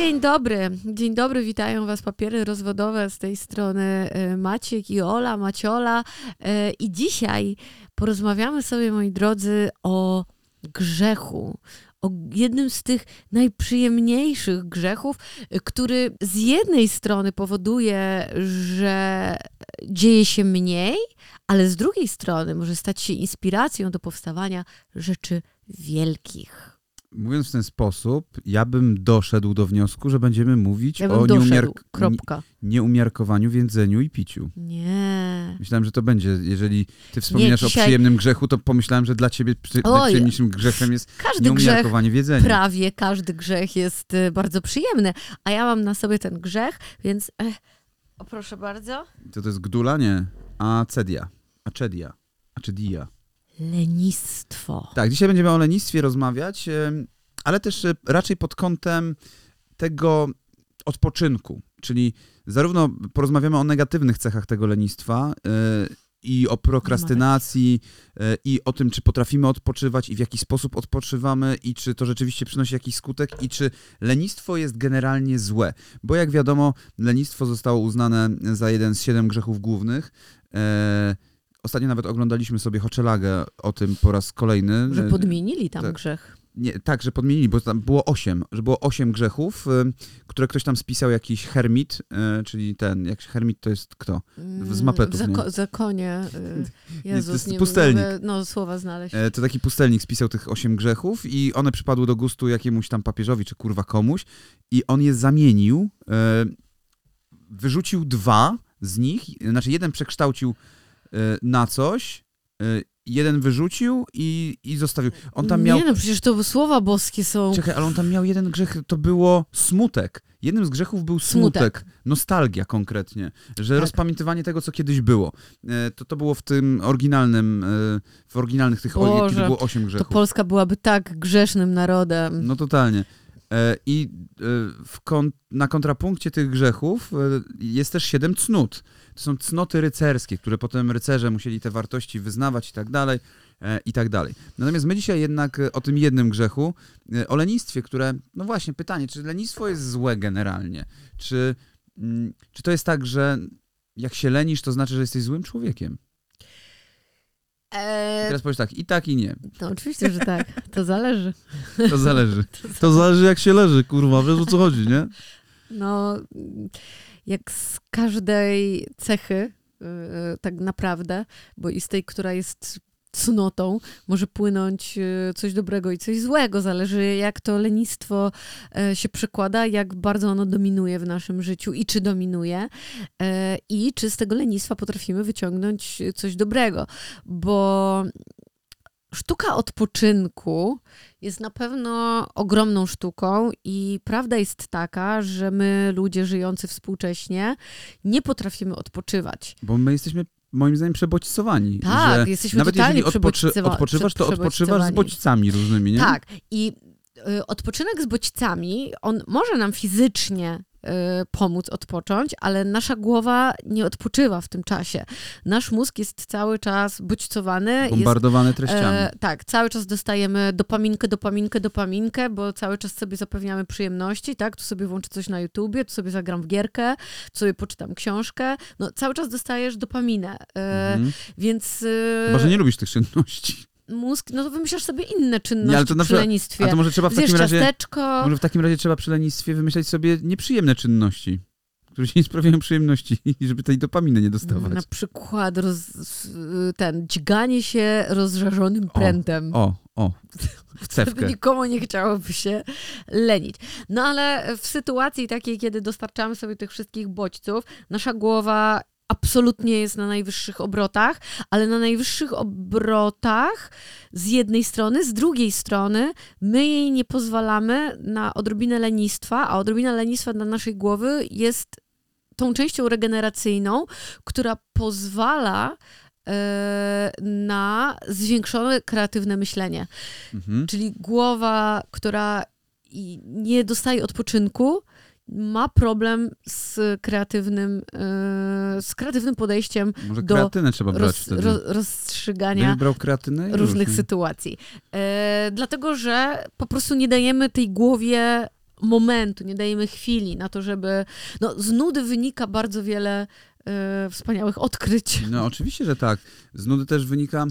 Dzień dobry, dzień dobry, witają Was papiery rozwodowe z tej strony e, Maciek i Ola, Maciola. E, I dzisiaj porozmawiamy sobie, moi drodzy, o grzechu. O jednym z tych najprzyjemniejszych grzechów, e, który z jednej strony powoduje, że dzieje się mniej, ale z drugiej strony może stać się inspiracją do powstawania rzeczy wielkich. Mówiąc w ten sposób, ja bym doszedł do wniosku, że będziemy mówić Ja o nieumiarkowaniu w jedzeniu i piciu. Nie. Myślałem, że to będzie. Jeżeli ty wspominasz dzisiaj- o przyjemnym grzechu, to pomyślałem, że dla ciebie przy, Oj, najprzyjemniejszym grzechem jest Każdy grzech nieumiarkowanie w jedzeniu. prawie każdy grzech jest y, bardzo przyjemny, a ja mam na sobie ten grzech, więc eh, o proszę bardzo. To to jest gdula? Nie. Acedia. Acedia. Acedia. Lenistwo. Tak, dzisiaj będziemy o lenistwie rozmawiać, ale też e, raczej pod kątem tego odpoczynku, czyli zarówno porozmawiamy o negatywnych cechach tego lenistwa e, i o prokrastynacji e, i o tym, czy potrafimy odpoczywać i w jaki sposób odpoczywamy i czy to rzeczywiście przynosi jakiś skutek i czy lenistwo jest generalnie złe. Bo jak wiadomo, lenistwo zostało uznane za jeden z siedem grzechów głównych. Ostatnio nawet oglądaliśmy sobie Hoczelagę o tym po raz kolejny. Że podmienili tam tak. grzech. Nie, tak, że podmienili, bo tam było osiem, że było osiem grzechów, y, które ktoś tam spisał jakiś hermit, y, czyli ten, jak hermit to jest kto? Z mapetów, W nie? zako- zakonie. y, Jezus, jest nie pustelnik. mogę no, słowa znaleźć. E, To taki pustelnik spisał tych osiem grzechów i one przypadły do gustu jakiemuś tam papieżowi, czy kurwa komuś i on je zamienił, e, wyrzucił dwa z nich, znaczy jeden przekształcił na coś, e, jeden wyrzucił i, i zostawił. On tam miał... Nie no, przecież to słowa boskie są. Czekaj, ale on tam miał jeden grzech, to było smutek. Jednym z grzechów był smutek. Smutek. Nostalgia konkretnie. Że Tak. rozpamiętywanie tego, co kiedyś było. E, To, to było w tym oryginalnym, w oryginalnych tych, Boże, kiedy było osiem To grzechów. Polska byłaby tak grzesznym narodem. No totalnie. E, I e, na kontrapunkcie tych grzechów e, jest też siedem cnót. To są cnoty rycerskie, które potem rycerze musieli te wartości wyznawać i tak dalej, e, i tak dalej. Natomiast my dzisiaj jednak e, o tym jednym grzechu, e, o lenistwie, które, no właśnie pytanie, czy lenistwo jest złe generalnie? Czy, mm, czy to jest tak, że jak się lenisz, to znaczy, że jesteś złym człowiekiem? I E, teraz powiesz tak, i tak, i nie. no oczywiście, że tak. To zależy. To zależy. To zależy jak się leży, kurwa, wiesz o co chodzi, nie? No, jak z każdej cechy, yy, tak naprawdę, bo i z tej, która jest cnotą, może płynąć yy, coś dobrego i coś złego. Zależy, jak to lenistwo e, się przekłada, jak bardzo ono dominuje w naszym życiu i czy dominuje, e, i czy z tego lenistwa potrafimy wyciągnąć coś dobrego. Bo sztuka odpoczynku jest na pewno ogromną sztuką i prawda jest taka, że my, ludzie żyjący współcześnie, nie potrafimy odpoczywać. Bo my jesteśmy, moim zdaniem, przebodźcowani. Tak, jesteśmy Nawet totalnie jeżeli odpoczy, odpoczywasz, to odpoczywasz z bodźcami różnymi, nie? Tak. I y, odpoczynek z bodźcami, on może nam fizycznie pomóc odpocząć, ale nasza głowa nie odpoczywa w tym czasie. Nasz mózg jest cały czas bodźcowany. Jest Bombardowane treściami. E, tak, cały czas dostajemy dopaminkę, dopaminkę, dopaminkę, bo cały czas sobie zapewniamy przyjemności, tak? Tu sobie włączę coś na YouTubie, tu sobie zagram w gierkę, tu sobie poczytam książkę. No, cały czas dostajesz dopaminę. E, mhm. Więc e, Chyba, że nie lubisz tych czynności. Mózg, no to wymyślasz sobie inne czynności Nie, ale to na przy lenistwie. A to może trzeba w takim razie... ciasteczko. Może w takim razie trzeba przy lenistwie wymyślać sobie nieprzyjemne czynności, które ci nie sprawiają przyjemności i żeby tej dopaminy nie dostawać. Na przykład roz, ten, dźganie się rozżarzonym prętem. O, o, w Żeby cewkę. nikomu nie chciałoby się lenić. No ale w sytuacji takiej, kiedy dostarczamy sobie tych wszystkich bodźców, nasza głowa absolutnie jest na najwyższych obrotach, ale na najwyższych obrotach z jednej strony, z drugiej strony my jej nie pozwalamy na odrobinę lenistwa, a odrobina lenistwa dla naszej głowy jest tą częścią regeneracyjną, która pozwala e, na zwiększone kreatywne myślenie. Mhm. Czyli głowa, która nie dostaje odpoczynku, ma problem z kreatywnym, e, z kreatywnym podejściem Może do kreatynę trzeba brać roz, wtedy. ro, Będziesz rozstrzygania różnych już, sytuacji. E, dlatego, że po prostu nie dajemy tej głowie momentu, nie dajemy chwili na to, żeby... No, z nudy wynika bardzo wiele e, wspaniałych odkryć. No oczywiście, że tak. Z nudy też wynika...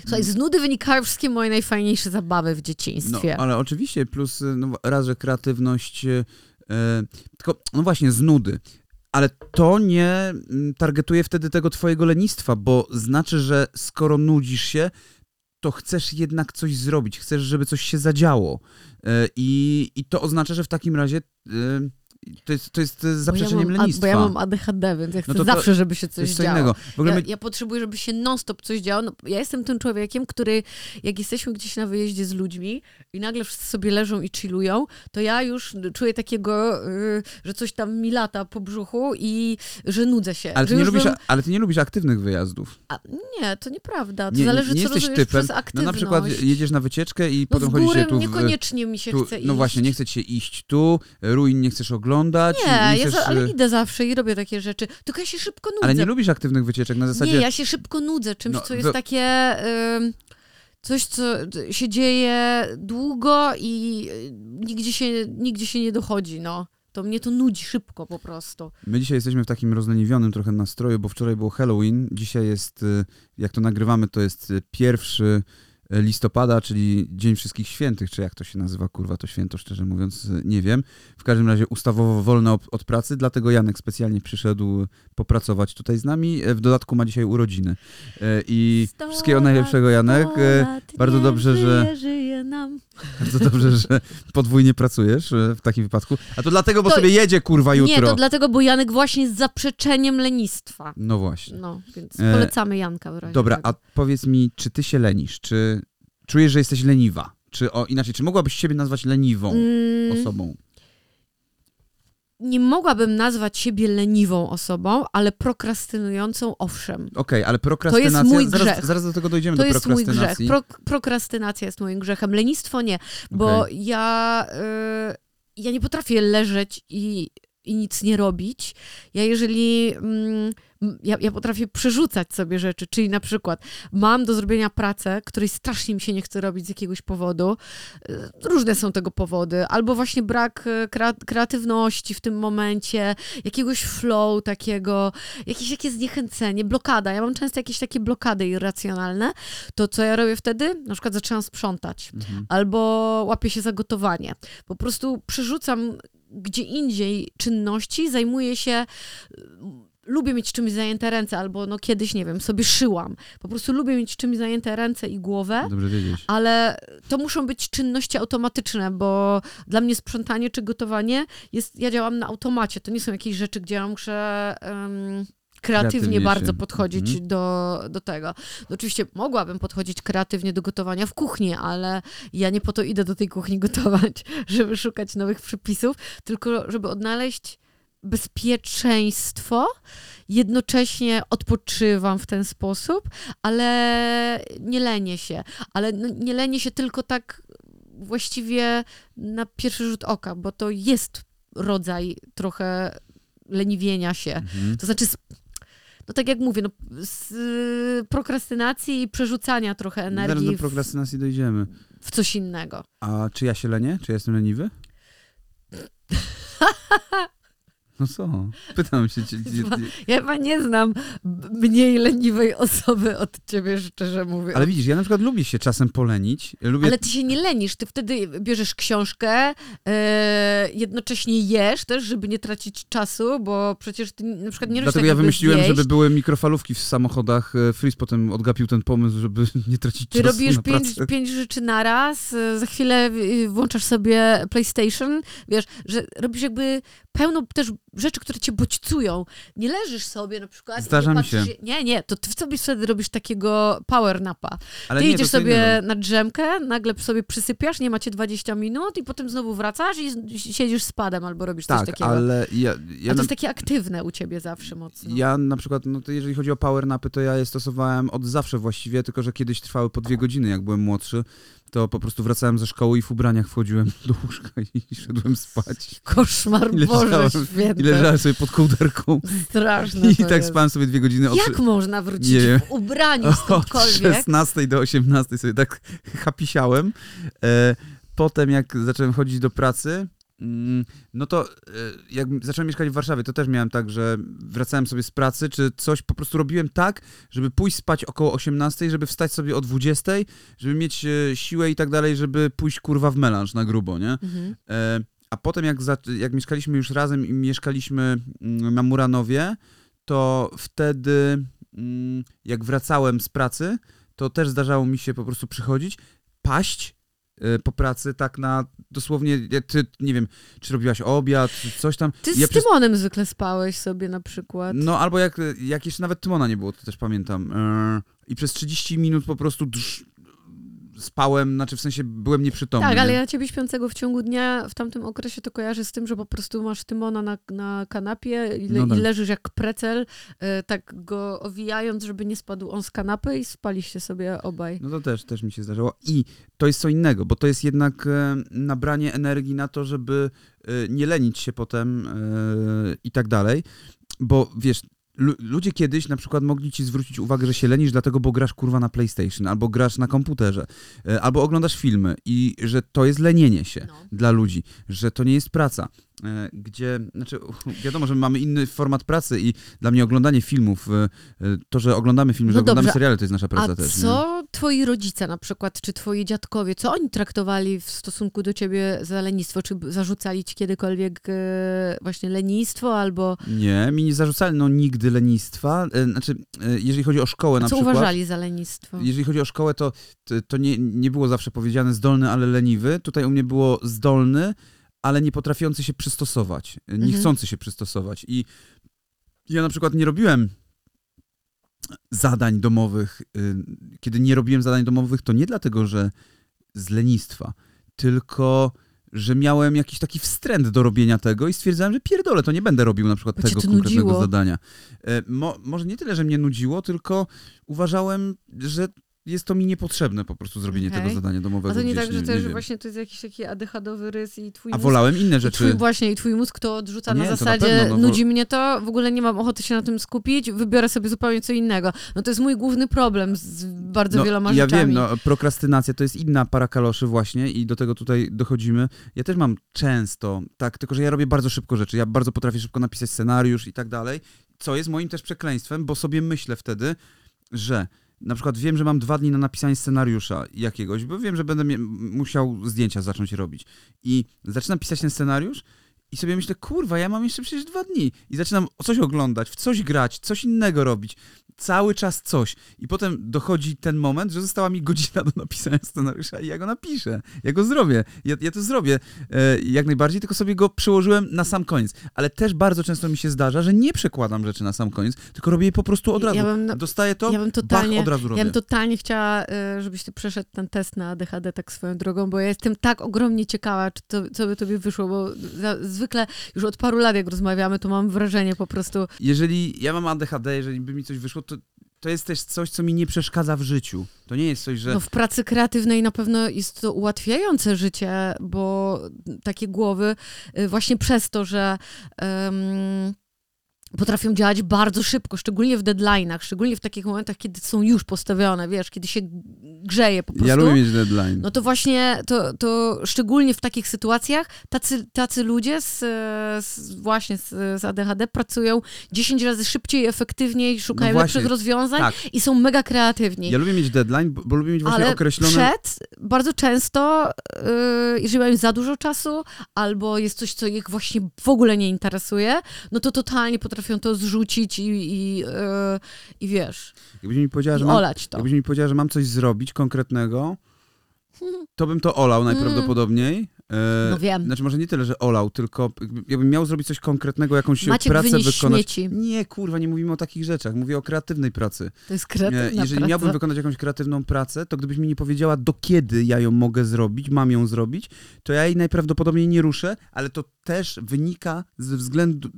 Słuchaj, z nudy wynikają wszystkie moje najfajniejsze zabawy w No, dzieciństwie. ale oczywiście, plus no, raz, że kreatywność, tylko, no właśnie, z nudy. Ale to nie mm, targetuje wtedy tego twojego lenistwa, bo znaczy, że skoro nudzisz się, to chcesz jednak coś zrobić, chcesz, żeby coś się zadziało. E, I, i to oznacza, że w takim razie y, to jest, to jest zaprzeczeniem bo ja mam, lenistwa. Bo ja mam ADHD, więc ja chcę No to to zawsze, żeby się coś co działo. Ja, my, ja potrzebuję, żeby się non-stop coś działo. No, ja jestem tym człowiekiem, który jak jesteśmy gdzieś na wyjeździe z ludźmi i nagle wszyscy sobie leżą i chillują, to ja już czuję takiego, y, że coś tam mi lata po brzuchu i że nudzę się. ale, ty nie lubisz, bym- ale ty nie lubisz aktywnych wyjazdów. A, nie, to nieprawda. To Nie, zależy, nie co jesteś rozumiesz typem. przez No aktywność. na przykład jedziesz na wycieczkę i no potem chodzisz się tu w, niekoniecznie mi się tu, chce no iść. właśnie, nie chce ci się iść tu, ruin nie chcesz oglądać. Nie, ja chcesz, za, ale y, idę zawsze i robię takie rzeczy. Tylko ja się szybko nudzę. ale nie lubisz aktywnych wycieczek na zasadzie. Nie, ja się szybko nudzę czymś, No, co jest wy- takie. ym, coś, co się dzieje długo i y, nigdzie się, nigdzie się nie dochodzi, no. To mnie to nudzi szybko po prostu. My dzisiaj jesteśmy w takim rozleniwionym trochę nastroju, bo wczoraj było Halloween, dzisiaj jest, y, jak to nagrywamy, to jest y, pierwszy y, listopada, czyli Dzień Wszystkich Świętych, czy jak to się nazywa, kurwa, to święto, szczerze mówiąc, nie wiem. W każdym razie ustawowo wolne od, pracy, dlatego Janek specjalnie przyszedł popracować tutaj z nami. E, W dodatku ma dzisiaj urodziny. E, I wszystkiego najlepszego, Janek. E, bardzo dobrze, że- Żyje, nam. Bardzo dobrze, że podwójnie pracujesz w takim wypadku. A to dlatego, bo To- sobie jedzie, kurwa, jutro. Nie, to dlatego, bo Janek właśnie jest zaprzeczeniem lenistwa. No właśnie. No, więc polecamy Janka w razie Dobra, czego. a powiedz mi, czy ty się lenisz? Czy czujesz, że jesteś leniwa? Czy o, inaczej, czy mogłabyś siebie nazwać leniwą Mm, osobą? nie mogłabym nazwać siebie leniwą osobą, ale prokrastynującą owszem. Okej, ale prokrastynacja... mój zaraz, grzech. zaraz do tego dojdziemy, To do jest mój grzech. Pro, prokrastynacja jest moim grzechem. Lenistwo nie, bo Okej. ja, y, ja nie potrafię leżeć i, i nic nie robić. Ja jeżeli... Mm, ja, ja potrafię przerzucać sobie rzeczy, czyli na przykład mam do zrobienia pracę, której strasznie mi się nie chce robić z jakiegoś powodu. Y, Różne są tego powody. Albo właśnie brak y, krea- kreatywności w tym momencie, jakiegoś flow takiego, jakieś takie zniechęcenie, blokada. Ja mam często jakieś takie blokady irracjonalne. To co ja robię wtedy? Na przykład zaczynam sprzątać. Mhm. Albo łapię się za gotowanie. Po prostu przerzucam gdzie indziej czynności, zajmuję się lubię mieć czymś zajęte ręce, albo no kiedyś, nie wiem, sobie szyłam. Po prostu lubię mieć czymś zajęte ręce i głowę, Dobrze wiedzieć. ale to muszą być czynności automatyczne, bo dla mnie sprzątanie czy gotowanie jest, ja działam na automacie. To nie są jakieś rzeczy, gdzie ja muszę em, kreatywnie bardzo podchodzić mhm. do, do tego. No oczywiście mogłabym podchodzić kreatywnie do gotowania w kuchni, ale ja nie po to idę do tej kuchni gotować, żeby szukać nowych przepisów, tylko żeby odnaleźć bezpieczeństwo, jednocześnie odpoczywam w ten sposób, ale nie lenię się. Ale no, nie lenię się tylko tak właściwie na pierwszy rzut oka, bo to jest rodzaj trochę leniwienia się. Mhm. To znaczy, no tak jak mówię, no, z prokrastynacji i przerzucania trochę Zaraz energii do w, prokrastynacji dojdziemy. w coś innego. A czy ja się lenię? Czy ja jestem leniwy? No co? Pytam się. Ci, ci, ci. Ja chyba nie znam mniej leniwej osoby od ciebie, szczerze mówiąc. Ale widzisz, ja na przykład lubię się czasem polenić. Lubię Ale ty się nie lenisz, ty wtedy bierzesz książkę, e, jednocześnie jesz też, żeby nie tracić czasu, bo przecież ty na przykład nie robisz Dlatego ja wymyśliłem, zjeść. żeby były mikrofalówki w samochodach. E, Fris potem odgapił ten pomysł, żeby nie tracić Ty czasu robisz na pięć, pracę. pięć rzeczy naraz, e, za chwilę włączasz sobie PlayStation, wiesz, że robisz jakby pełno też rzeczy, które cię bodźcują. Nie leżysz sobie na przykład. Zdarza nie mi się. Nie, nie, to ty sobie wtedy robisz takiego power napa. Ale Ty nie, idziesz sobie na drzemkę, nagle sobie przysypiasz, nie macie 20 minut i potem znowu wracasz i siedzisz z padem albo robisz coś Tak, takiego. ale ja, ja, A to jest takie aktywne u ciebie zawsze mocno. ja na przykład, no to jeżeli chodzi o power napy, to ja je stosowałem od zawsze właściwie, tylko że kiedyś trwały po dwie godziny, jak byłem młodszy, to po prostu wracałem ze szkoły i w ubraniach wchodziłem do łóżka i szedłem spać. Koszmar, I Boże leżałem-. I leżałem sobie pod kołderką Straszne i tak jest. spałem sobie dwie godziny od Jak można wrócić Nie w ubraniu Od skądkolwiek? 16 do 18 sobie tak hapisiałem. E, potem jak zacząłem chodzić do pracy, no to e, jak zacząłem mieszkać w Warszawie, to też miałem tak, że wracałem sobie z pracy, czy coś po prostu robiłem tak, żeby pójść spać około 18, żeby wstać sobie o 20, żeby mieć e, siłę i tak dalej, żeby pójść kurwa w melanż na grubo, nie? Mhm. E, a potem jak, za, jak mieszkaliśmy już razem i mieszkaliśmy mm, na Muranowie, to wtedy mm, jak wracałem z pracy, to też zdarzało mi się po prostu przychodzić, paść po pracy tak na dosłownie, ty, nie wiem, czy robiłaś obiad, czy coś tam. Ty Ja z przez- Tymonem zwykle spałeś sobie na przykład. No albo jak, jak jeszcze nawet Tymona nie było, to też pamiętam. E, I przez 30 minut po prostu drz, spałem, znaczy w sensie byłem nieprzytomny. tak, ale ja ciebie śpiącego w ciągu dnia w tamtym okresie to kojarzę z tym, że po prostu masz Tymona na, na kanapie i, le, No tak. i leżysz jak precel, e, tak go owijając, żeby nie spadł on z kanapy i spaliście sobie obaj. No to też, też mi się zdarzało. I to jest co innego, bo to jest jednak e, nabranie energii na to, żeby e, nie lenić się potem e, i tak dalej. Bo wiesz, ludzie kiedyś na przykład mogli ci zwrócić uwagę, że się lenisz dlatego, bo grasz kurwa na PlayStation, albo grasz na komputerze, e, albo oglądasz filmy i że to jest lenienie się No. dla ludzi, że to nie jest praca. E, Gdzie, znaczy, wiadomo, że mamy inny format pracy i dla mnie oglądanie filmów, e, e, to, że oglądamy filmy, że No oglądamy dobrze, seriale, to jest nasza praca A też. nie? co twoi rodzice na przykład, czy twoi dziadkowie, co oni traktowali w stosunku do ciebie za lenistwo? Czy zarzucali ci kiedykolwiek właśnie lenistwo albo Nie, mi nie zarzucali no nigdy lenistwa. Znaczy, jeżeli chodzi o szkołę na co przykład. uważali za lenistwo? Jeżeli chodzi o szkołę, to, to, to nie, nie było zawsze powiedziane zdolny, ale leniwy. Tutaj u mnie było zdolny, ale nie potrafiący się przystosować, nie Mhm. chcący się przystosować. I ja na przykład nie robiłem zadań domowych. y, Kiedy nie robiłem zadań domowych, to nie dlatego, że z lenistwa, tylko że miałem jakiś taki wstręt do robienia tego i stwierdzałem, że pierdolę, to nie będę robił na przykład Bo tego konkretnego nudziło. zadania. E, Mo, może nie tyle, że mnie nudziło, tylko uważałem, że jest to mi niepotrzebne po prostu zrobienie Okej. tego zadania domowego. A to nie tak, że nie też wiem. właśnie to jest jakiś taki ADHD-owy rys i twój A mózg... wolałem inne I twój, rzeczy. właśnie, i twój mózg to odrzuca Nie, na to na zasadzie, pewno, no nudzi mnie to, w ogóle nie mam ochoty się na tym skupić, wybiorę sobie zupełnie co innego. No to jest mój główny problem z bardzo No, wieloma ja rzeczami. wiem, no, prokrastynacja to jest inna para kaloszy właśnie i do tego tutaj dochodzimy. Ja też mam często, tak, tylko że ja robię bardzo szybko rzeczy. Ja bardzo potrafię szybko napisać scenariusz i tak dalej, co jest moim też przekleństwem, bo sobie myślę wtedy, że na przykład wiem, że mam dwa dni na napisanie scenariusza jakiegoś, bo wiem, że będę musiał zdjęcia zacząć robić. I zaczynam pisać ten scenariusz i sobie myślę, kurwa, ja mam jeszcze przecież dwa dni. I zaczynam coś oglądać, w coś grać, coś innego robić. Cały czas coś. I potem dochodzi ten moment, że została mi godzina do napisania scenariusza i ja go napiszę. Ja go zrobię. Ja, ja to zrobię e, jak najbardziej, tylko sobie go przyłożyłem na sam koniec. Ale też bardzo często mi się zdarza, że nie przekładam rzeczy na sam koniec, tylko robię je po prostu od razu. Ja bym, Dostaję to, ja bym totalnie, bach, od razu robię. ja bym totalnie chciała, y, żebyś ty przeszedł ten test na ADHD tak swoją drogą, bo ja jestem tak ogromnie ciekawa, czy to, co by tobie wyszło, bo zwykle już od paru lat jak rozmawiamy, to mam wrażenie po prostu, Jeżeli ja mam ADHD, jeżeli by mi coś wyszło, to, jest też coś, co mi nie przeszkadza w życiu. To nie jest coś, że... no w pracy kreatywnej na pewno jest to ułatwiające życie, bo takie głowy y, właśnie przez to, że em, potrafią działać bardzo szybko, szczególnie w deadline'ach, szczególnie w takich momentach, kiedy są już postawione, wiesz, kiedy się grzeje po prostu. ja lubię mieć deadline. No to właśnie, to, to szczególnie w takich sytuacjach tacy, tacy ludzie z, z, właśnie z, z ADHD pracują 10 razy szybciej, efektywniej, szukają No lepszych rozwiązań tak. i są mega kreatywni. Ja lubię mieć deadline, bo, bo lubię mieć właśnie Ale określone... przed bardzo często, yy, jeżeli mają za dużo czasu, albo jest coś, co ich właśnie w ogóle nie interesuje, no to totalnie potrafią to zrzucić i, i, yy, i wiesz, Jakbyś mi powiedziała, że mam, olać to. jakbyś mi powiedziała, że mam coś zrobić konkretnego, to bym to olał najprawdopodobniej. E, No wiem. Znaczy może nie tyle, że olał, tylko jakbym miał zrobić coś konkretnego, jakąś Maciek pracę wykonać. śmieci. Nie, kurwa, nie mówimy o takich rzeczach. Mówię o kreatywnej pracy. To jest E, kreatywna Jeżeli praca. miałbym wykonać jakąś kreatywną pracę, to gdybyś mi nie powiedziała, do kiedy ja ją mogę zrobić, mam ją zrobić, to ja jej najprawdopodobniej nie ruszę, ale to też wynika ze względu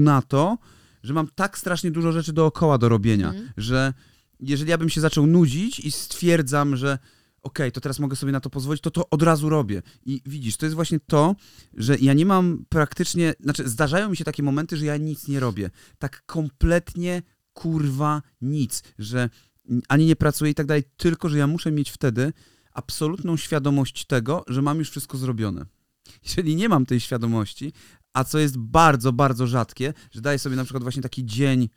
na to, że mam tak strasznie dużo rzeczy dookoła do robienia, Mhm. że jeżeli ja bym się zaczął nudzić i stwierdzam, że okej, to teraz mogę sobie na to pozwolić, to to od razu robię. I widzisz, to jest właśnie to, że ja nie mam praktycznie, znaczy zdarzają mi się takie momenty, że ja nic nie robię. Tak kompletnie kurwa nic, że ani nie pracuję i tak dalej, tylko że ja muszę mieć wtedy absolutną świadomość tego, że mam już wszystko zrobione. jeżeli nie mam tej świadomości, a co jest bardzo, bardzo rzadkie, że daję sobie na przykład właśnie taki dzień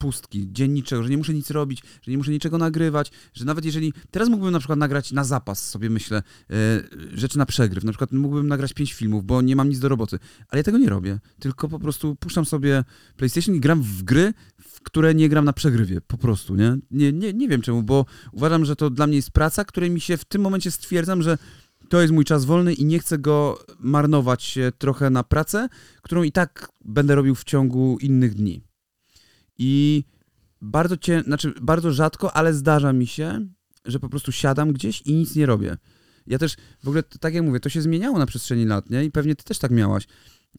pustki, dzień niczego, że nie muszę nic robić, że nie muszę niczego nagrywać, że nawet jeżeli, teraz mógłbym na przykład nagrać na zapas, sobie myślę, yy, rzeczy na przegryw, na przykład mógłbym nagrać pięć filmów, bo nie mam nic do roboty, ale ja tego nie robię, tylko po prostu puszczam sobie PlayStation i gram w gry, w które nie gram na przegrywie, po prostu, nie? Nie, nie, nie wiem czemu, bo uważam, że to dla mnie jest praca, której mi się w tym momencie stwierdzam, że to jest mój czas wolny i nie chcę go marnować trochę na pracę, którą i tak będę robił w ciągu innych dni. I bardzo cię, znaczy bardzo rzadko, ale zdarza mi się, że po prostu siadam gdzieś i nic nie robię. Ja też, w ogóle, tak jak mówię, to się zmieniało na przestrzeni lat, nie? I pewnie ty też tak miałaś,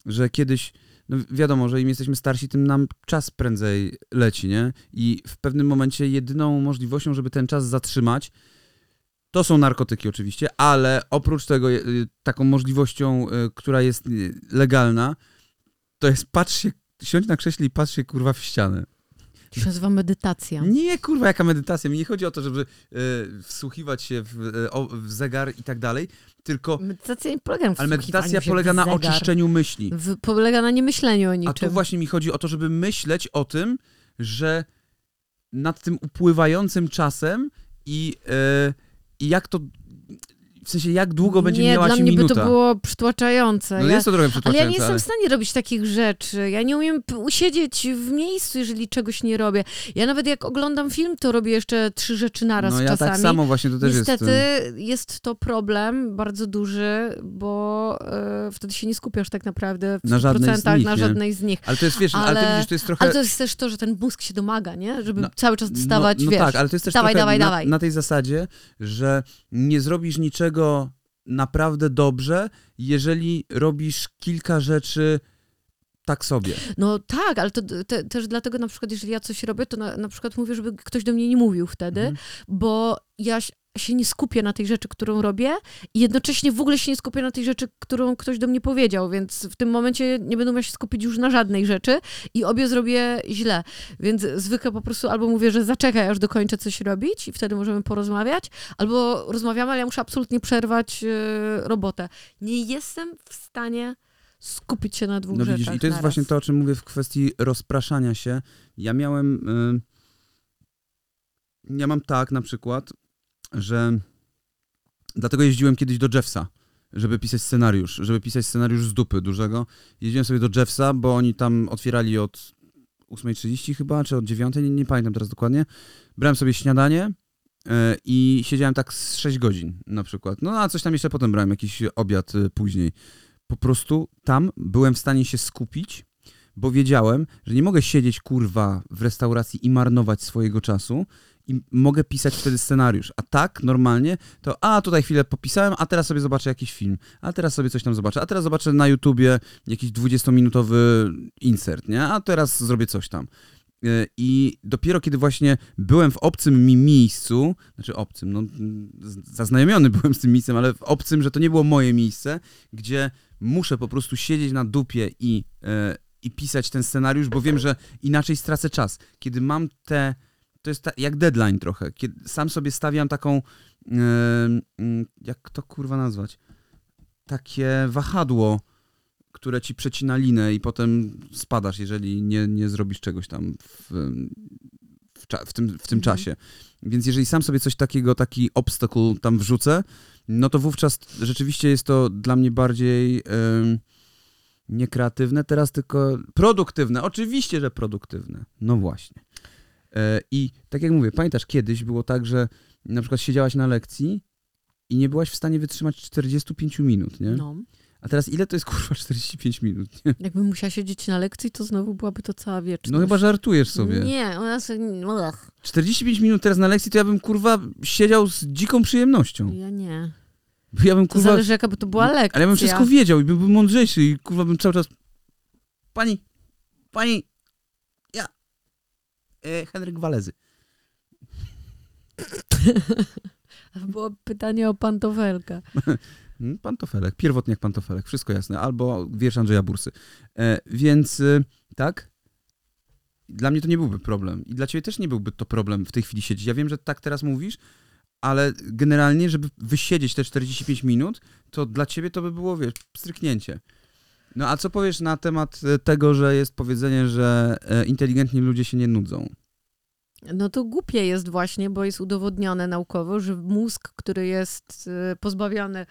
że kiedyś, no wiadomo, że im jesteśmy starsi, tym nam czas prędzej leci, nie? I w pewnym momencie jedyną możliwością, żeby ten czas zatrzymać, to są narkotyki oczywiście, ale oprócz tego y, taką możliwością, y, która jest y, legalna, to jest patrz się, siądź na krześle i patrz się kurwa w ścianę. To się nazywa medytacja. Nie, kurwa, jaka medytacja. Mi nie chodzi o to, żeby e, wsłuchiwać się w, w zegar i tak dalej, tylko... Medytacja nie polega na Ale medytacja polega na zegar. oczyszczeniu myśli. W, polega na niemyśleniu o A niczym. tu właśnie mi chodzi o to, żeby myśleć o tym, że nad tym upływającym czasem i, e, i jak to... W sensie, jak długo będzie nie, miała dla ci mnie minuta. by to było przytłaczające. No ja, jest to trochę ale przytłaczające, ja nie jestem w stanie robić takich rzeczy. Ja nie umiem usiedzieć w miejscu, jeżeli czegoś nie robię. Ja nawet jak oglądam film, to robię jeszcze trzy rzeczy naraz No ja czasami. tak samo właśnie, to też Niestety jest... jest to problem bardzo duży, bo e, wtedy się nie skupiasz tak naprawdę w Na żadnej z 100% nich, na nie? żadnej z nich. Ale to jest, wiesz, ale, ty Ale- widzisz, to jest trochę... Ale to jest też to, że ten mózg się domaga, nie? Żeby No, cały czas dostawać, no, no wiesz. tak, ale to jest też dawaj, dawaj, na, dawaj. na tej zasadzie, że nie zrobisz niczego naprawdę dobrze, jeżeli robisz kilka rzeczy tak sobie. No tak, ale to te, też dlatego na przykład, jeżeli ja coś robię, to na, na przykład mówię, żeby ktoś do mnie nie mówił wtedy, Mhm. bo ja się- nie skupię na tej rzeczy, którą robię i jednocześnie w ogóle się nie skupię na tej rzeczy, którą ktoś do mnie powiedział, więc w tym momencie nie będę miała się skupić już na żadnej rzeczy i obie zrobię źle. Więc zwykle po prostu albo mówię, że zaczekaj, aż dokończę coś robić i wtedy możemy porozmawiać, albo rozmawiamy, ale ja muszę absolutnie przerwać e, robotę. Nie jestem w stanie skupić się na dwóch No rzeczach widzisz, i to jest naraz. właśnie to, o czym mówię w kwestii rozpraszania się. Ja miałem... y, ja mam tak na przykład, że dlatego jeździłem kiedyś do Jeffsa, żeby pisać scenariusz, żeby pisać scenariusz z dupy dużego. Jeździłem sobie do Jeffsa, bo oni tam otwierali od 8.30 chyba, czy od 9.00, nie, nie pamiętam teraz dokładnie. Brałem sobie śniadanie y, i siedziałem tak z 6 godzin na przykład. No a coś tam jeszcze potem brałem, jakiś obiad y, później. Po prostu tam byłem w stanie się skupić, bo wiedziałem, że nie mogę siedzieć kurwa w restauracji i marnować swojego czasu i mogę pisać wtedy scenariusz. A tak normalnie to a tutaj chwilę popisałem, a teraz sobie zobaczę jakiś film, a teraz sobie coś tam zobaczę, a teraz zobaczę na YouTubie jakiś 20-minutowy insert, nie? A teraz zrobię coś tam. Yy, I dopiero kiedy właśnie byłem w obcym mi miejscu, znaczy obcym, no zaznajomiony byłem z tym miejscem, ale w obcym, że to nie było moje miejsce, gdzie muszę po prostu siedzieć na dupie i, e, i pisać ten scenariusz, bo wiem, że inaczej stracę czas. Kiedy mam te. To jest ta, jak deadline trochę. Kiedy sam sobie stawiam taką. mm, jak to kurwa nazwać? Takie wahadło, które ci przecina linę i potem spadasz, jeżeli nie, nie zrobisz czegoś tam w, w, cza- w tym, w tym Mhm. czasie. Więc jeżeli sam sobie coś takiego, taki obstacle tam wrzucę, no to wówczas rzeczywiście jest to dla mnie bardziej em, nie kreatywne, teraz tylko produktywne. Oczywiście, że produktywne. No właśnie. E, I tak jak mówię, pamiętasz, kiedyś było tak, że na przykład siedziałaś na lekcji i nie byłaś w stanie wytrzymać 45 minut, nie? No. A teraz ile to jest kurwa 45 minut, nie? Jakbym musiała siedzieć na lekcji, to znowu byłaby to cała wieczność. No chyba żartujesz sobie. Nie, ona sobie... Ugh, 45 minut teraz na lekcji, to ja bym kurwa siedział z dziką przyjemnością. ja nie. Bo ja bym To kurwa... zależy, jaka by to była lekcja. Ale ja bym wszystko wiedział i bym był mądrzejszy i kurwa bym cały czas. Pani, pani, Henryk Walezy. Było pytanie o pantofel,kę Hmm, Pantofelek, pierwotniak Pantofelek, wszystko jasne. Albo wiersz Andrzeja Bursy. E, więc y, tak, dla mnie to nie byłby problem. I dla ciebie też nie byłby to problem w tej chwili siedzieć. Ja wiem, że tak teraz mówisz, ale generalnie, żeby wysiedzieć te 45 minut, to dla ciebie to by było, wiesz, stryknięcie. No a co powiesz na temat e, tego, że jest powiedzenie, że e, inteligentni ludzie się nie nudzą? No to głupie jest właśnie, bo jest udowodnione naukowo, że mózg, który jest e, pozbawiony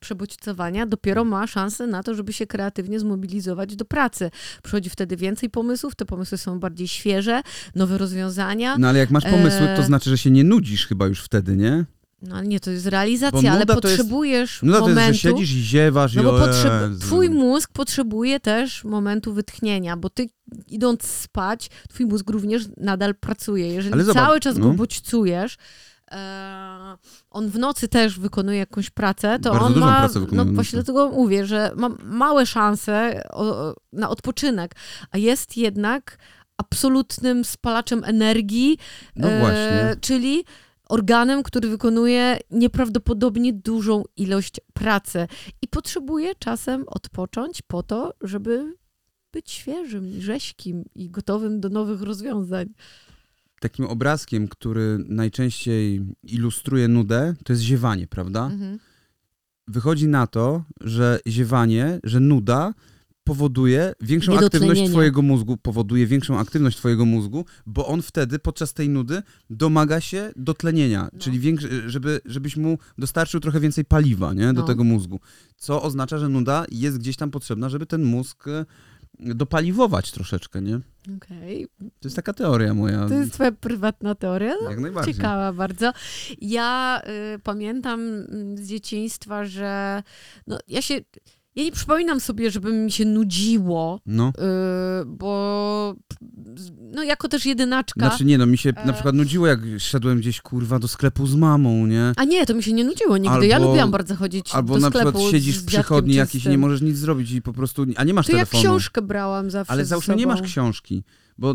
przebodźcowania, dopiero ma szansę na to, żeby się kreatywnie zmobilizować do pracy. Przychodzi wtedy więcej pomysłów, te pomysły są bardziej świeże, nowe rozwiązania. No ale jak masz pomysły, to znaczy, że się nie nudzisz chyba już wtedy, nie? No ale nie, to jest realizacja, ale to jest- potrzebujesz No to momentu. jest, że siedzisz i ziewasz No i bo potrzeb- twój mózg potrzebuje też momentu wytchnienia, bo ty idąc spać, twój mózg również nadal pracuje. Jeżeli Ale zobacz, cały czas no. go bodźcujesz, e, on w nocy też wykonuje jakąś pracę, to Bardzo on ma, no właśnie dlatego mówię, że ma małe szanse na odpoczynek, a jest jednak absolutnym spalaczem energii, No e, właśnie. czyli organem, który wykonuje nieprawdopodobnie dużą ilość pracy i potrzebuje czasem odpocząć po to, żeby być świeżym, rześkim i gotowym do nowych rozwiązań. Takim obrazkiem, który najczęściej ilustruje nudę, to jest ziewanie, prawda? Mhm. Wychodzi na to, że ziewanie, że nuda powoduje większą aktywność twojego mózgu, powoduje większą aktywność twojego mózgu, bo on wtedy podczas tej nudy domaga się dotlenienia, No. czyli żeby, żebyś mu dostarczył trochę więcej paliwa nie, do No. tego mózgu, co oznacza, że nuda jest gdzieś tam potrzebna, żeby ten mózg e, dopaliwować troszeczkę, nie? Okej. To jest taka teoria moja. To jest twoja prywatna teoria? No, jak najbardziej. Ciekawa bardzo. Ja y, pamiętam mm, z dzieciństwa, że no, ja się. Ja nie przypominam sobie, żeby mi się nudziło, No. y, bo no jako też jedynaczka. Znaczy nie, no mi się E. na przykład nudziło, jak szedłem gdzieś, kurwa, do sklepu z mamą, nie? A nie, to mi się nie nudziło nigdy. ja Albo- lubiłam bardzo chodzić Albo do na sklepu przykład siedzisz w przychodni jakiś i nie możesz nic zrobić i po prostu, a nie masz To ja telefonu. książkę brałam zawsze Ale załóżmy, nie masz książki, bo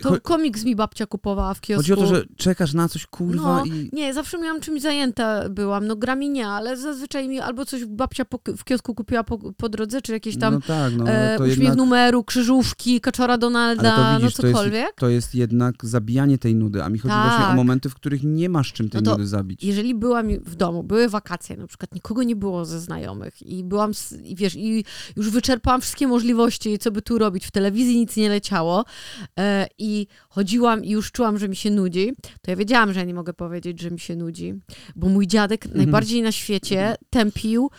To komiks mi babcia kupowała w kiosku. chodzi o to, że czekasz na coś, kurwa, No, i... Nie, zawsze miałam czymś zajęta byłam. No grami nie, ale zazwyczaj mi albo coś babcia po, w kiosku kupiła po, po drodze, czy jakieś tam No tak, no, e, uśmiech jednak... numeru, krzyżówki, kaczora Donalda, Ale to widzisz, no to jest, cokolwiek. to jest jednak zabijanie tej nudy, a mi chodzi właśnie o Tak. momenty, w których nie masz czym tej No nudy zabić. Jeżeli byłam w domu, były wakacje, na przykład nikogo nie było ze znajomych i byłam, i wiesz, i już wyczerpałam wszystkie możliwości, co by tu robić, w telewizji nic nie leciało i chodziłam i już czułam, że mi się nudzi, to ja wiedziałam, że ja nie mogę powiedzieć, że mi się nudzi, bo mój dziadek Mhm. najbardziej na świecie tępił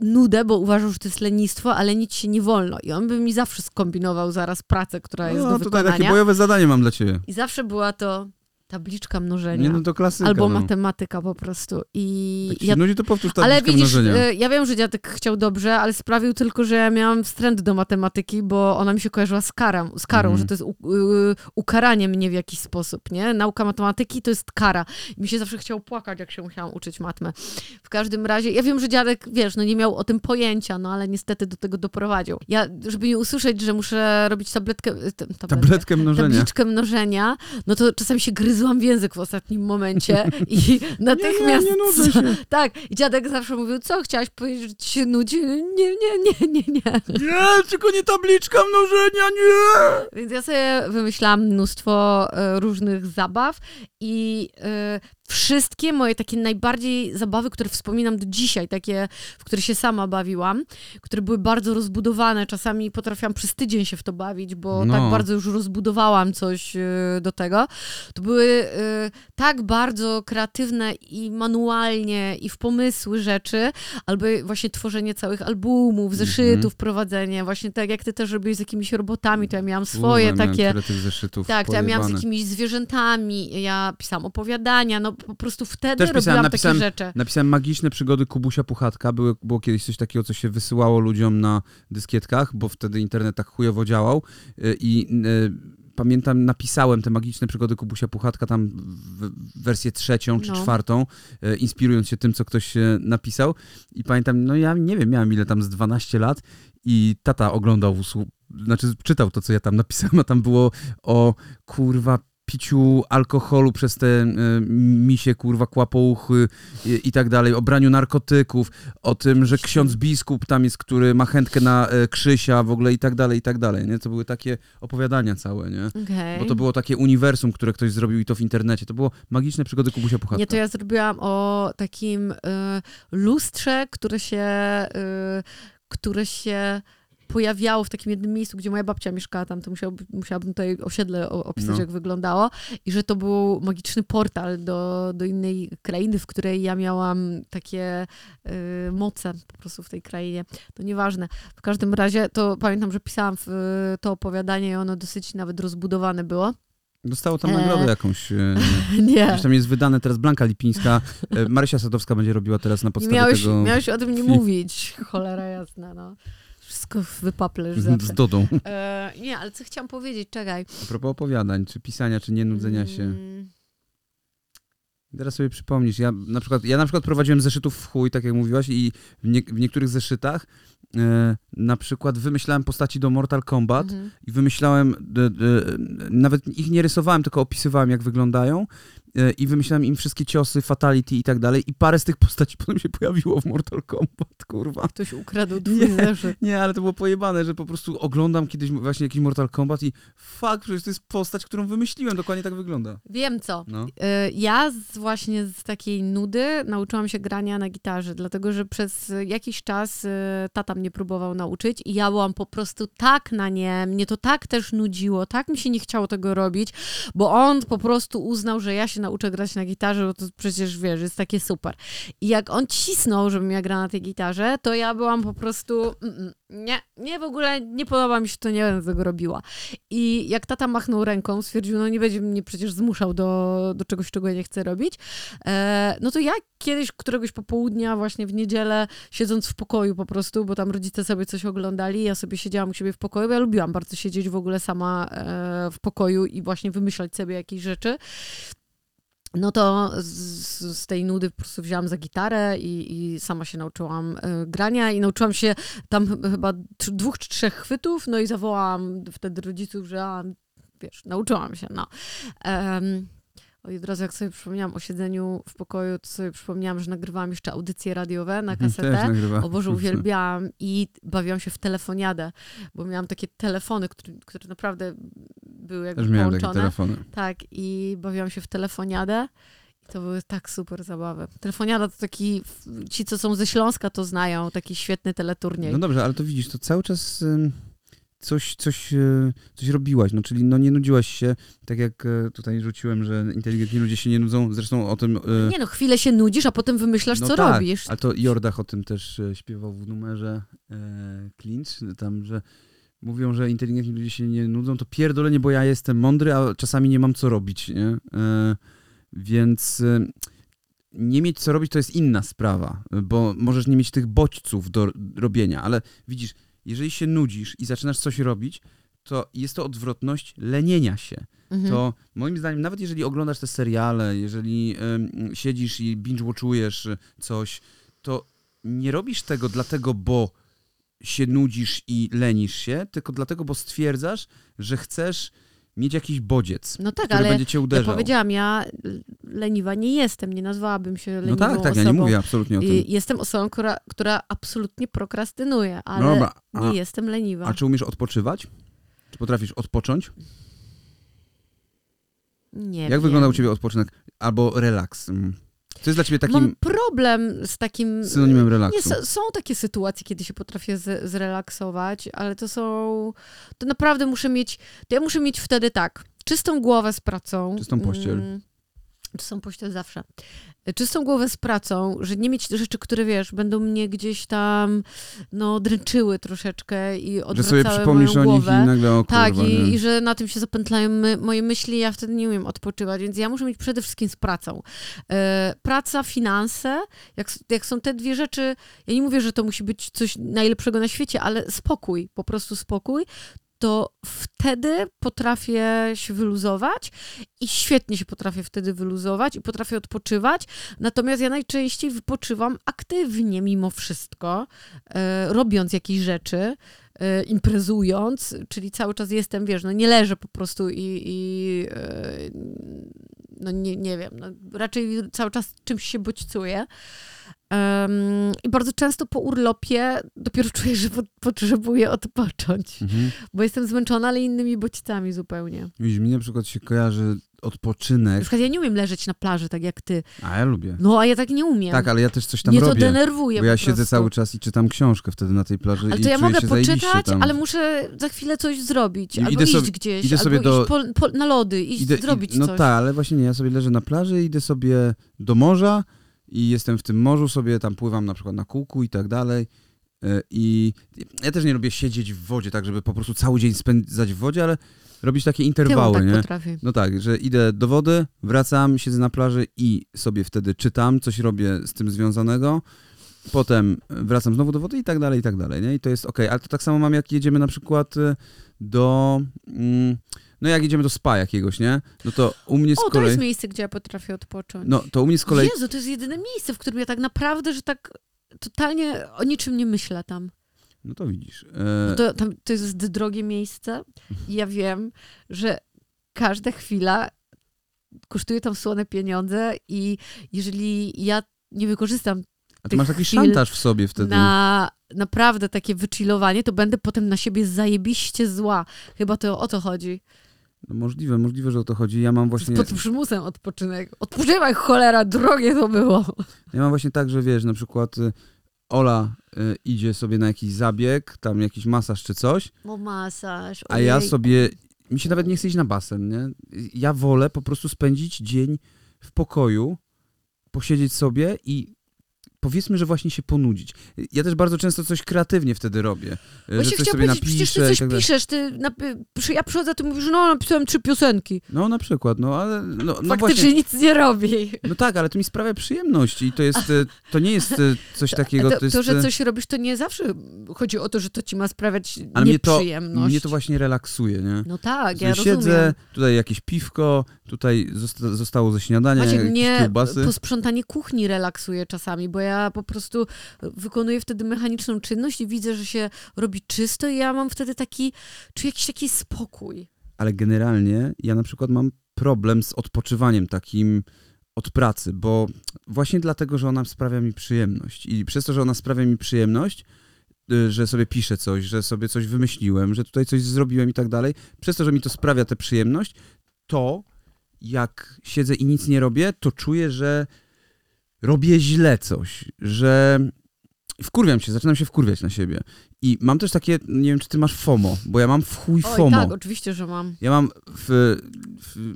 nudę, bo uważał, że to jest lenistwo, ale nic się nie wolno. I on by mi zawsze skombinował zaraz pracę, która jest do No, tutaj wykonania. takie bojowe zadanie mam dla ciebie. I zawsze była to tabliczka mnożenia. Nie, no to klasyka. Albo no. matematyka po prostu. I Jak ja nudzi, to powtórz ale tabliczkę widzisz, mnożenia. e, ja wiem, że dziadek chciał dobrze, ale sprawił tylko, że ja miałam wstręt do matematyki, bo ona mi się kojarzyła z, karą, z karą, Mhm. że to jest u, ukaranie mnie w jakiś sposób, nie? Nauka matematyki to jest kara. I mi się zawsze chciało płakać, jak się musiałam uczyć matmę. W każdym razie, ja wiem, że dziadek, wiesz, no nie miał o tym pojęcia, no ale niestety do tego doprowadził. Ja, żeby nie usłyszeć, że muszę robić tabletkę, t- tabletkę Tabletkę mnożenia. tabliczkę mnożenia, no to czasami się gryzłam w język w ostatnim momencie i natychmiast... nie nudzę się. Tak, i dziadek zawsze mówił, co, chciałaś powiedzieć, że ci się nudzi? Nie, nie, nie, nie, nie. Nie, tylko nie tabliczka mnożenia, nie! Więc ja sobie wymyślałam mnóstwo e, różnych zabaw i e, wszystkie moje takie najbardziej zabawy, które wspominam do dzisiaj, takie, w które się sama bawiłam, które były bardzo rozbudowane, czasami potrafiłam przez tydzień się w to bawić, bo No. tak bardzo już rozbudowałam coś e, do tego, to były e, tak bardzo kreatywne i manualnie i w pomysły rzeczy, albo właśnie tworzenie całych albumów, zeszytów, prowadzenie, właśnie tak jak ty też robiłeś z jakimiś robotami, to ja miałam swoje miałem takie... tych zeszytów Tak, to ja miałam z jakimiś zwierzętami, ja pisałam opowiadania, no po prostu wtedy Też pisałem, robiłam napisałem- takie rzeczy. Napisałem Magiczne przygody Kubusia Puchatka. Było, było kiedyś coś takiego, co się wysyłało ludziom na dyskietkach, bo wtedy internet tak chujowo działał. Y, I y, pamiętam, napisałem te Magiczne przygody Kubusia Puchatka tam w, wersję trzecią czy No. czwartą, y, inspirując się tym, co ktoś napisał. I pamiętam, no ja nie wiem, miałem ile tam z 12 lat i tata oglądał, znaczy czytał to, co ja tam napisałem, a tam było o kurwa piciu alkoholu przez te e, misie, kurwa, kłapouchy i, i tak dalej, o braniu narkotyków, o tym, że ksiądz biskup tam jest, który ma chętkę na e, Krzysia w ogóle i tak dalej, i tak dalej, nie? To były takie opowiadania całe, nie? Okej. Bo to było takie uniwersum, które ktoś zrobił i to w internecie. To było magiczne przygody Kubusia Puchatka. Nie, to ja zrobiłam o takim y, lustrze, które się, y, które się pojawiało w takim jednym miejscu, gdzie moja babcia mieszkała tam, to musiałby, musiałabym tutaj osiedle opisać, No. jak wyglądało. I że to był magiczny portal do, do innej krainy, w której ja miałam takie y, moce po prostu w tej krainie. To nieważne. W każdym razie to pamiętam, że pisałam w to opowiadanie i ono dosyć nawet rozbudowane było. Dostało tam E. nagrodę jakąś. e, Nie. Gdzieś tam jest wydane teraz Blanka Lipińska. e, Marysia Sadowska będzie robiła teraz na podstawie miałeś, tego miałeś o tym nie mówić. Cholera jasna, no. Wszystko wypaplesz zawsze. z Dodą. E, nie, ale co chciałam powiedzieć, czekaj. A propos opowiadań, czy pisania, czy nie nudzenia się. Mm, Teraz sobie przypomnisz, ja na przykład, ja na przykład prowadziłem zeszytów w chuj, tak jak mówiłaś, i w, nie, w niektórych zeszytach e, na przykład wymyślałem postaci do Mortal Kombat mhm. i wymyślałem, e, e, nawet ich nie rysowałem, tylko opisywałem, jak wyglądają i wymyślałem im wszystkie ciosy, fatality i tak dalej i parę z tych postaci potem się pojawiło w Mortal Kombat, kurwa. Ktoś ukradł twój Nie. zeszyt. Nie, ale to było pojebane, że po prostu oglądam kiedyś właśnie jakiś Mortal Kombat i fuck, przecież to jest postać, którą wymyśliłem, dokładnie tak wygląda. Wiem co. No. E, Ja z, właśnie z takiej nudy nauczyłam się grania na gitarze, dlatego że przez jakiś czas e, tata mnie próbował nauczyć i ja byłam po prostu tak na nie, mnie to tak też nudziło, tak mi się nie chciało tego robić, bo on po prostu uznał, że ja się nauczę grać na gitarze, bo to przecież wiesz, jest takie super. I jak on cisnął, żebym ja grała na tej gitarze, to ja byłam po prostu mm, mm, nie, nie w ogóle nie podoba mi się to, nie będę tego robiła. I jak tata machnął ręką, stwierdził, no nie będzie mnie przecież zmuszał do, do czegoś, czego ja nie chcę robić, e, no to ja kiedyś któregoś popołudnia, właśnie w niedzielę, siedząc w pokoju po prostu, bo tam rodzice sobie coś oglądali, ja sobie siedziałam u siebie w pokoju, bo ja lubiłam bardzo siedzieć w ogóle sama e, w pokoju i właśnie wymyślać sobie jakieś rzeczy. No to z, z tej nudy po prostu wzięłam za gitarę i, i sama się nauczyłam e, grania i nauczyłam się tam ch- chyba dwóch czy trzech chwytów, no i zawołałam wtedy rodziców, że a, wiesz, nauczyłam się, no. Um, i od razu jak sobie przypomniałam o siedzeniu w pokoju, to sobie przypomniałam, że nagrywałam jeszcze audycje radiowe na Mhm, kasetę. O Boże, uwielbiałam i bawiłam się w telefoniadę, bo miałam takie telefony, które, które naprawdę były jakby Też miałem takie połączone. telefony. Tak, i bawiłam się w telefoniadę. I to były tak super zabawy. Telefoniada to taki, ci co są ze Śląska to znają, taki świetny teleturniej. No dobrze, ale to widzisz, to cały czas coś, coś, y, coś robiłaś, no czyli no nie nudziłaś się, tak jak e, tutaj rzuciłem, że inteligentni ludzie się nie nudzą, zresztą o tym... y, Nie no, chwilę się nudzisz, a potem wymyślasz, no co tak, robisz. Ale to Jordach o tym też śpiewał w numerze e, Clinch, tam, że mówią, że inteligentni ludzie się nie nudzą, to pierdolenie, bo ja jestem mądry, a czasami nie mam co robić, nie? E, więc e, nie mieć co robić to jest inna sprawa, bo możesz nie mieć tych bodźców do robienia, ale widzisz, jeżeli się nudzisz i zaczynasz coś robić, to jest to odwrotność lenienia się Mhm. to moim zdaniem, nawet jeżeli oglądasz te seriale, jeżeli siedzisz i binge-watchujesz coś, to nie robisz tego dlatego, bo się nudzisz i lenisz się, tylko dlatego, bo stwierdzasz, że chcesz mieć jakiś bodziec, No tak, który ale będzie cię ja uderzał. powiedziałam, ja leniwa nie jestem, nie nazwałabym się no leniwą tak, tak, osobą. ja nie mówię absolutnie o tym. Jestem osobą, która, która absolutnie prokrastynuje, ale Dobra, a, nie jestem leniwa. a czy umiesz odpoczywać? Czy potrafisz odpocząć? nie Jak wiem. wygląda u ciebie odpoczynek? Albo relaks? Co jest dla ciebie takim Mam problem z takim... synonimem relaksu? Nie, są takie sytuacje, kiedy się potrafię z, zrelaksować, ale to są. To naprawdę muszę mieć. To ja muszę mieć wtedy tak. Czystą głowę z pracą. Czystą pościel. Mm, Czystą pościel zawsze. Czystą głowę z pracą, że nie mieć rzeczy, które wiesz, będą mnie gdzieś tam no, dręczyły troszeczkę i że odwracały sobie przypomnisz moją o nich głowę. i nagle o Tak, kurwa, i, i że na tym się zapętlają my, moje myśli, ja wtedy nie umiem odpoczywać, więc ja muszę mieć przede wszystkim z pracą. E, praca, finanse, jak, jak są te dwie rzeczy, ja nie mówię, że to musi być coś najlepszego na świecie, ale spokój, po prostu spokój, to wtedy potrafię się wyluzować i świetnie się potrafię wtedy wyluzować i potrafię odpoczywać. Natomiast ja najczęściej wypoczywam aktywnie mimo wszystko, e, robiąc jakieś rzeczy, e, imprezując, czyli cały czas jestem, wiesz, no nie leżę po prostu i, i e, no nie, nie wiem, no raczej cały czas czymś się bodźcuję. Um, I bardzo często po urlopie dopiero czuję, że po, potrzebuję odpocząć, Mhm. bo jestem zmęczona, ale innymi bodźcami zupełnie. Widzisz, mi na przykład się kojarzy odpoczynek, Na przykład ja nie umiem leżeć na plaży tak jak ty. a ja lubię. No, a ja tak nie umiem. Tak, ale ja też coś tam Mnie to robię. denerwuje Bo ja siedzę cały czas i czytam książkę wtedy na tej plaży Ale i to ja mogę poczytać, ale muszę za chwilę coś zrobić. I albo idę iść sobie- gdzieś, idę albo sobie iść do- po, po, na lody, iść Idę- zrobić i, no coś. tak, ale właśnie nie, ja sobie leżę na plaży, idę sobie do morza i jestem w tym morzu, sobie tam pływam na przykład na kółku i tak dalej. E, I ja też nie lubię siedzieć w wodzie, tak żeby po prostu cały dzień spędzać w wodzie, ale robić takie interwały, tak nie? potrafię. No tak, że idę do wody, wracam, siedzę na plaży i sobie wtedy czytam, coś robię z tym związanego. Potem wracam znowu do wody i tak dalej, i tak dalej, nie? I to jest okej, ale to tak samo mam, jak jedziemy na przykład y, do... Mm, no jak jedziemy do spa jakiegoś, nie? No to u mnie z O, to jest miejsce, gdzie ja potrafię odpocząć. No to u mnie z kolei... Jezu, to jest jedyne miejsce, w którym ja tak naprawdę, że tak totalnie o niczym nie myślę tam. No to widzisz. E, To, tam, to jest drogie miejsce i ja wiem, że każda chwila kosztuje tam słone pieniądze i jeżeli ja nie wykorzystam a ty masz taki szantaż w sobie wtedy. na naprawdę takie wychillowanie, to będę potem na siebie zajebiście zła. Chyba to o to chodzi. No możliwe, możliwe, że o to chodzi. Ja mam właśnie... Pod przymusem odpoczynek. Odpoczywaj, cholera, drogie to było. Ja mam właśnie tak, że wiesz, na przykład y, Ola y, idzie sobie na jakiś zabieg, tam jakiś masaż czy coś, O masaż, A ja ojej. sobie, mi się nawet nie chce iść na basen, nie? Ja wolę po prostu spędzić dzień w pokoju, posiedzieć sobie i powiedzmy, że właśnie się ponudzić. Ja też bardzo często coś kreatywnie wtedy robię. że Właśnie coś chciałam powiedzieć, przecież ty coś tak piszesz, ty przy- ja przychodzę, ty mówisz, no napisałem trzy piosenki. No na przykład, no ale no, no Faktycznie właśnie, nic nie robi. no tak, ale to mi sprawia przyjemność i to jest, e, to nie jest e, coś takiego, to, to jest... to, że e, coś robisz, to nie zawsze chodzi o to, że to ci ma sprawiać ale mnie to, nieprzyjemność. mnie to właśnie relaksuje, nie? No tak, ja siedzę, rozumiem. tutaj jakieś piwko, tutaj zosta- zostało ze śniadania, Maciek, mnie kiełbasy. posprzątanie kuchni relaksuje czasami, bo ja po prostu wykonuję wtedy mechaniczną czynność i widzę, że się robi czysto i ja mam wtedy taki, czuję jakiś taki spokój. ale generalnie ja na przykład mam problem z odpoczywaniem takim od pracy, bo właśnie dlatego, że ona sprawia mi przyjemność. I przez to, że ona sprawia mi przyjemność, y, że sobie piszę coś, że sobie coś wymyśliłem, że tutaj coś zrobiłem i tak dalej, przez to, że mi to sprawia tę przyjemność, to jak siedzę i nic nie robię, to czuję, że robię źle coś, że wkurwiam się, zaczynam się wkurwiać na siebie. I mam też takie, nie wiem, czy ty masz FOMO, bo ja mam w chuj Oj, FOMO. tak, oczywiście, że mam. Ja mam w, w.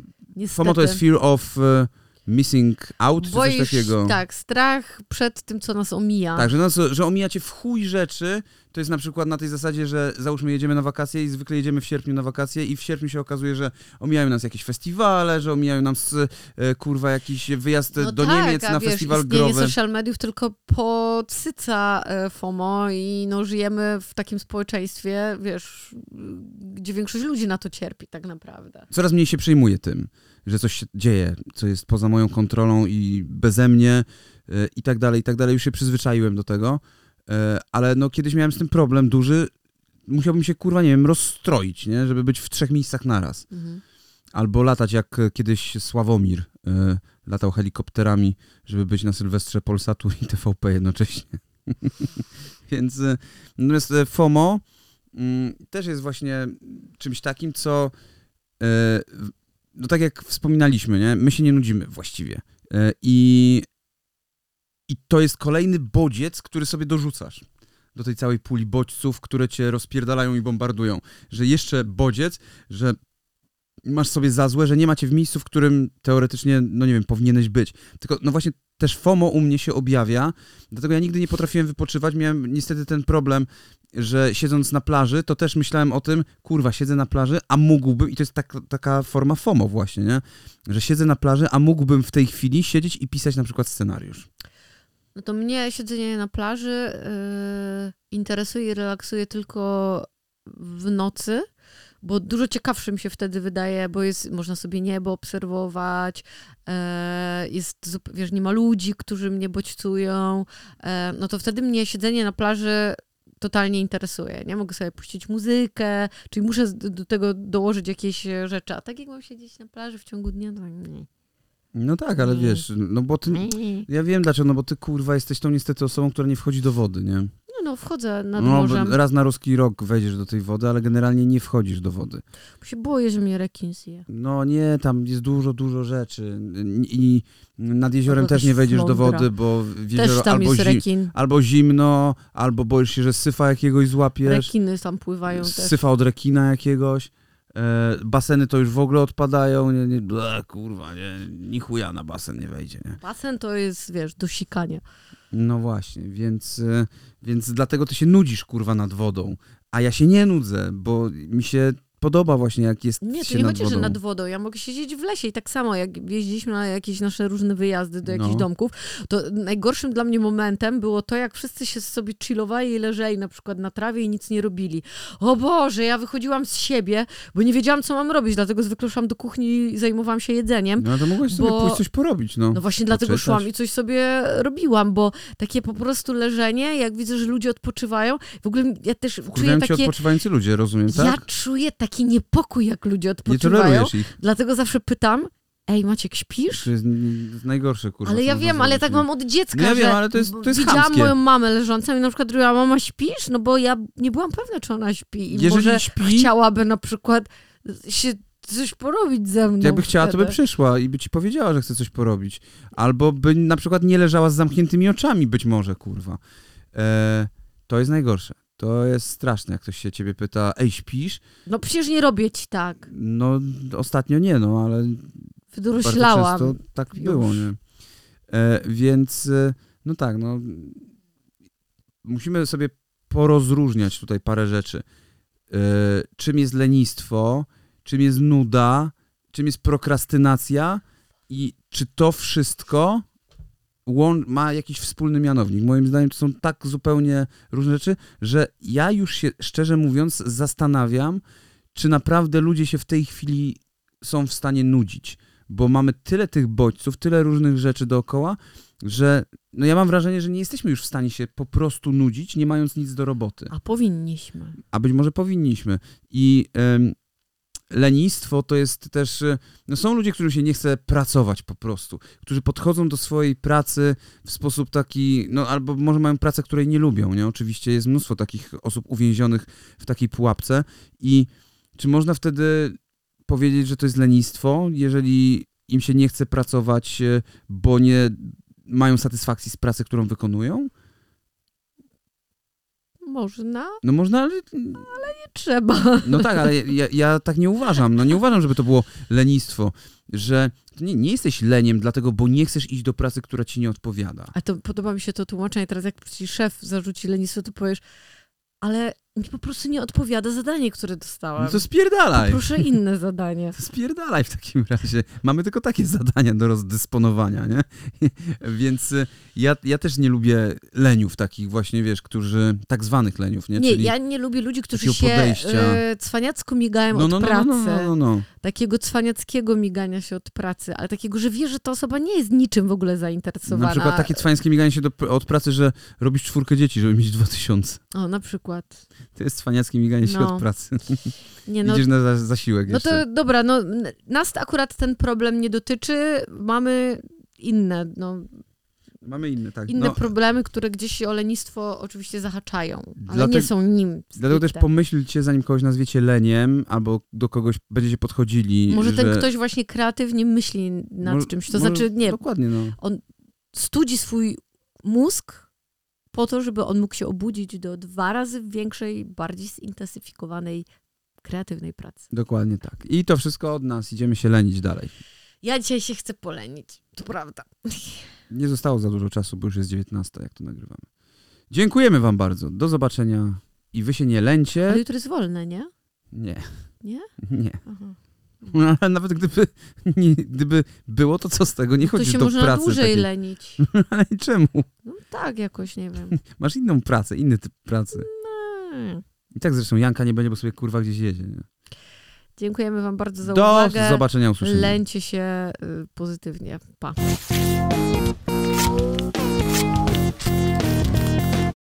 FOMO to jest fear of e, missing out, czy coś Boisz, takiego. Tak, strach przed tym, co nas omija. Tak, że, nas, że omijacie w chuj rzeczy, to jest na przykład na tej zasadzie, że załóżmy jedziemy na wakacje i zwykle jedziemy w sierpniu na wakacje i w sierpniu się okazuje, że omijają nas jakieś festiwale, że omijają nas e, kurwa jakiś wyjazd No do tak, Niemiec na wiesz, festiwal growy. social mediów tylko podsyca e, FOMO i no, żyjemy w takim społeczeństwie, wiesz, gdzie większość ludzi na to cierpi tak naprawdę. Coraz mniej się przejmuję tym, że coś się dzieje, co jest poza moją kontrolą i beze mnie e, i tak dalej, i tak dalej. Już się przyzwyczaiłem do tego, e, ale no kiedyś miałem z tym problem duży, musiałbym się, kurwa, nie wiem, rozstroić, nie? Żeby być w trzech miejscach naraz. Mhm. Albo latać jak e, kiedyś Sławomir latał helikopterami, żeby być na Sylwestrze Polsatu i TVP jednocześnie. Więc natomiast FOMO mm, też jest właśnie czymś takim, co no tak jak wspominaliśmy, nie? my się nie nudzimy właściwie. E, I, I to jest kolejny bodziec, który sobie dorzucasz do tej całej puli bodźców, które cię rozpierdalają i bombardują. Że jeszcze bodziec, że masz sobie za złe, że nie macie w miejscu, w którym teoretycznie, no nie wiem, powinieneś być. Tylko, no właśnie też FOMO u mnie się objawia, dlatego ja nigdy nie potrafiłem wypoczywać. Miałem niestety ten problem, że siedząc na plaży, to też myślałem o tym, kurwa, siedzę na plaży, a mógłbym, i to jest tak, taka forma FOMO właśnie, nie? Że siedzę na plaży, a mógłbym w tej chwili siedzieć i pisać na przykład scenariusz. No to mnie siedzenie na plaży yy, interesuje i relaksuje tylko w nocy, bo dużo ciekawszym się wtedy wydaje, bo jest, można sobie niebo obserwować, e, jest, wiesz, nie ma ludzi, którzy mnie bodźcują, e, no to wtedy mnie siedzenie na plaży totalnie interesuje, nie? Mogę sobie puścić muzykę, czyli muszę do tego dołożyć jakieś e, rzeczy, a tak jak mam siedzieć na plaży w ciągu dnia, to nie. No tak, ale wiesz, no bo ty... Ja wiem dlaczego, no bo ty kurwa jesteś tą niestety osobą, która nie wchodzi do wody, nie? No, wchodzę nad No, morzem, raz na ruski rok wejdziesz do tej wody, ale generalnie nie wchodzisz do wody. bo się boję, że mnie rekin zje. No nie, tam jest dużo, dużo rzeczy. I nad jeziorem też nie wejdziesz do wody, bo w jezioro albo, jest zi- rekin. albo zimno, albo boisz się, że syfa jakiegoś złapiesz. Rekiny tam pływają też. syfa od rekina jakiegoś. E, baseny to już w ogóle odpadają. Nie, nie, ble, kurwa, nie, ni chuja na basen nie wejdzie, nie? Basen to jest, wiesz, do sikania. No właśnie, więc, e, więc dlatego ty się nudzisz, kurwa, nad wodą. A ja się nie nudzę, bo mi się podoba właśnie, jak jest Nie, to nie chodzi, że nad wodą. Ja mogę siedzieć w lesie i tak samo, jak jeździliśmy na jakieś nasze różne wyjazdy do jakichś No. domków, to najgorszym dla mnie momentem było to, jak wszyscy się sobie chillowali i leżeli na przykład na trawie i nic nie robili. O Boże, ja wychodziłam z siebie, bo nie wiedziałam, co mam robić, dlatego zwykle szłam do kuchni i zajmowałam się jedzeniem. No to mogłeś sobie bo- pójść coś porobić, no. No właśnie dlatego szłam i coś sobie robiłam, bo takie po prostu leżenie, jak widzę, że ludzie odpoczywają, w ogóle ja też czuję Wkurwiają cię takie... odpoczywający ludzie, rozumiem, tak? Ja czuję taki niepokój, jak ludzie nie odpoczywają. tolerujesz ich. Dlatego zawsze pytam, ej Maciek, śpisz? To jest najgorsze, kurwa. Ale ja wiem, ale tak nie? mam od dziecka, No ja że wiem, ale to jest- to jest widziałam chamskie. moją mamę leżącą i na przykład mówiła, mama śpisz? No bo ja nie byłam pewna, czy ona śpi. I Jeżeli może śpi- chciałaby na przykład się coś porobić ze mną Jakby chciała, to by wtedy. przyszła i by ci powiedziała, że chce coś porobić. Albo by na przykład nie leżała z zamkniętymi oczami, być może, kurwa. E, to jest najgorsze. To jest straszne, jak ktoś się ciebie pyta, ej, śpisz? No przecież nie robię ci tak. No, ostatnio nie, no, ale bardzo Wydoroślałam. często tak już. było, nie? E, więc, e, no tak, no, musimy sobie porozróżniać tutaj parę rzeczy. E, czym jest lenistwo, czym jest nuda, czym jest prokrastynacja i czy to wszystko ma jakiś wspólny mianownik. Moim zdaniem to są tak zupełnie różne rzeczy, że ja już się, szczerze mówiąc, zastanawiam, czy naprawdę ludzie się w tej chwili są w stanie nudzić, bo mamy tyle tych bodźców, tyle różnych rzeczy dookoła, że no ja mam wrażenie, że nie jesteśmy już w stanie się po prostu nudzić, nie mając nic do roboty. A powinniśmy. A być może powinniśmy. I em, lenistwo to jest też. e, No są ludzie, którym się nie chce pracować po prostu, którzy podchodzą do swojej pracy w sposób taki, no albo może mają pracę, której nie lubią, nie? Oczywiście jest mnóstwo takich osób uwięzionych w takiej pułapce. I czy można wtedy powiedzieć, że to jest lenistwo, jeżeli im się nie chce pracować, e, bo nie mają satysfakcji z pracy, którą wykonują? Można, No można, ale nie trzeba. No tak, ale ja, ja tak nie uważam. No nie uważam, żeby to było lenistwo, że nie, nie jesteś leniem dlatego, bo nie chcesz iść do pracy, która ci nie odpowiada. A to podoba mi się to tłumaczenie. Teraz jak ci szef zarzuci lenistwo, to powiesz, ale mi po prostu nie odpowiada zadanie, które dostałam. No to spierdalaj. Proszę inne zadanie. To spierdalaj w takim razie. Mamy tylko takie zadania do rozdysponowania, nie? Więc y, ja, ja też nie lubię leniów takich właśnie, wiesz, którzy, tak zwanych leniów, nie? Nie, Czyli ja nie lubię ludzi, którzy się podejścia. e, cwaniacko migają no, no, od no, pracy. no, no, no, no. Takiego cwaniackiego migania się od pracy, ale takiego, że wie, że ta osoba nie jest niczym w ogóle zainteresowana. Na przykład takie cwańskie miganie się do, od pracy, że robisz czwórkę dzieci, żeby mieć dwa tysiące. O, na przykład. To jest cwaniackie miganie się No. od pracy. Nie, no, Idziesz na za- zasiłek no jeszcze. to dobra, no nas akurat ten problem nie dotyczy. Mamy inne, no, Mamy inne, tak. inne no, problemy, które gdzieś o lenistwo oczywiście zahaczają, ale Dlatego- nie są nim. Dlatego też pomyślcie, zanim kogoś nazwiecie leniem, albo do kogoś będziecie podchodzili, Może że... ten ktoś właśnie kreatywnie myśli nad Może- czymś. To może- znaczy, nie, Dokładnie, no. studzi swój mózg po to, żeby on mógł się obudzić do dwa razy większej, bardziej zintensyfikowanej, kreatywnej pracy. Dokładnie tak. I to wszystko od nas. Idziemy się lenić dalej. Ja dzisiaj się chcę polenić, to prawda. Nie zostało za dużo czasu, bo już jest 19, jak to nagrywamy. Dziękujemy wam bardzo. Do zobaczenia. I wy się nie lęcie. Ale jutro jest wolne, nie? Nie. Nie? Nie. Aha. No, ale nawet gdyby, nie, gdyby było, to co z tego? Nie To chodzisz się do można pracy. dłużej takiej. lenić. Ale czemu? No tak, jakoś, nie wiem. Masz inną pracę, inny typ pracy. Hmm. I tak zresztą Janka nie będzie, bo sobie kurwa gdzieś jedzie. Nie? Dziękujemy Wam bardzo za Do uwagę. zobaczenia, usłyszenia. Lęcie się y, pozytywnie. Pa.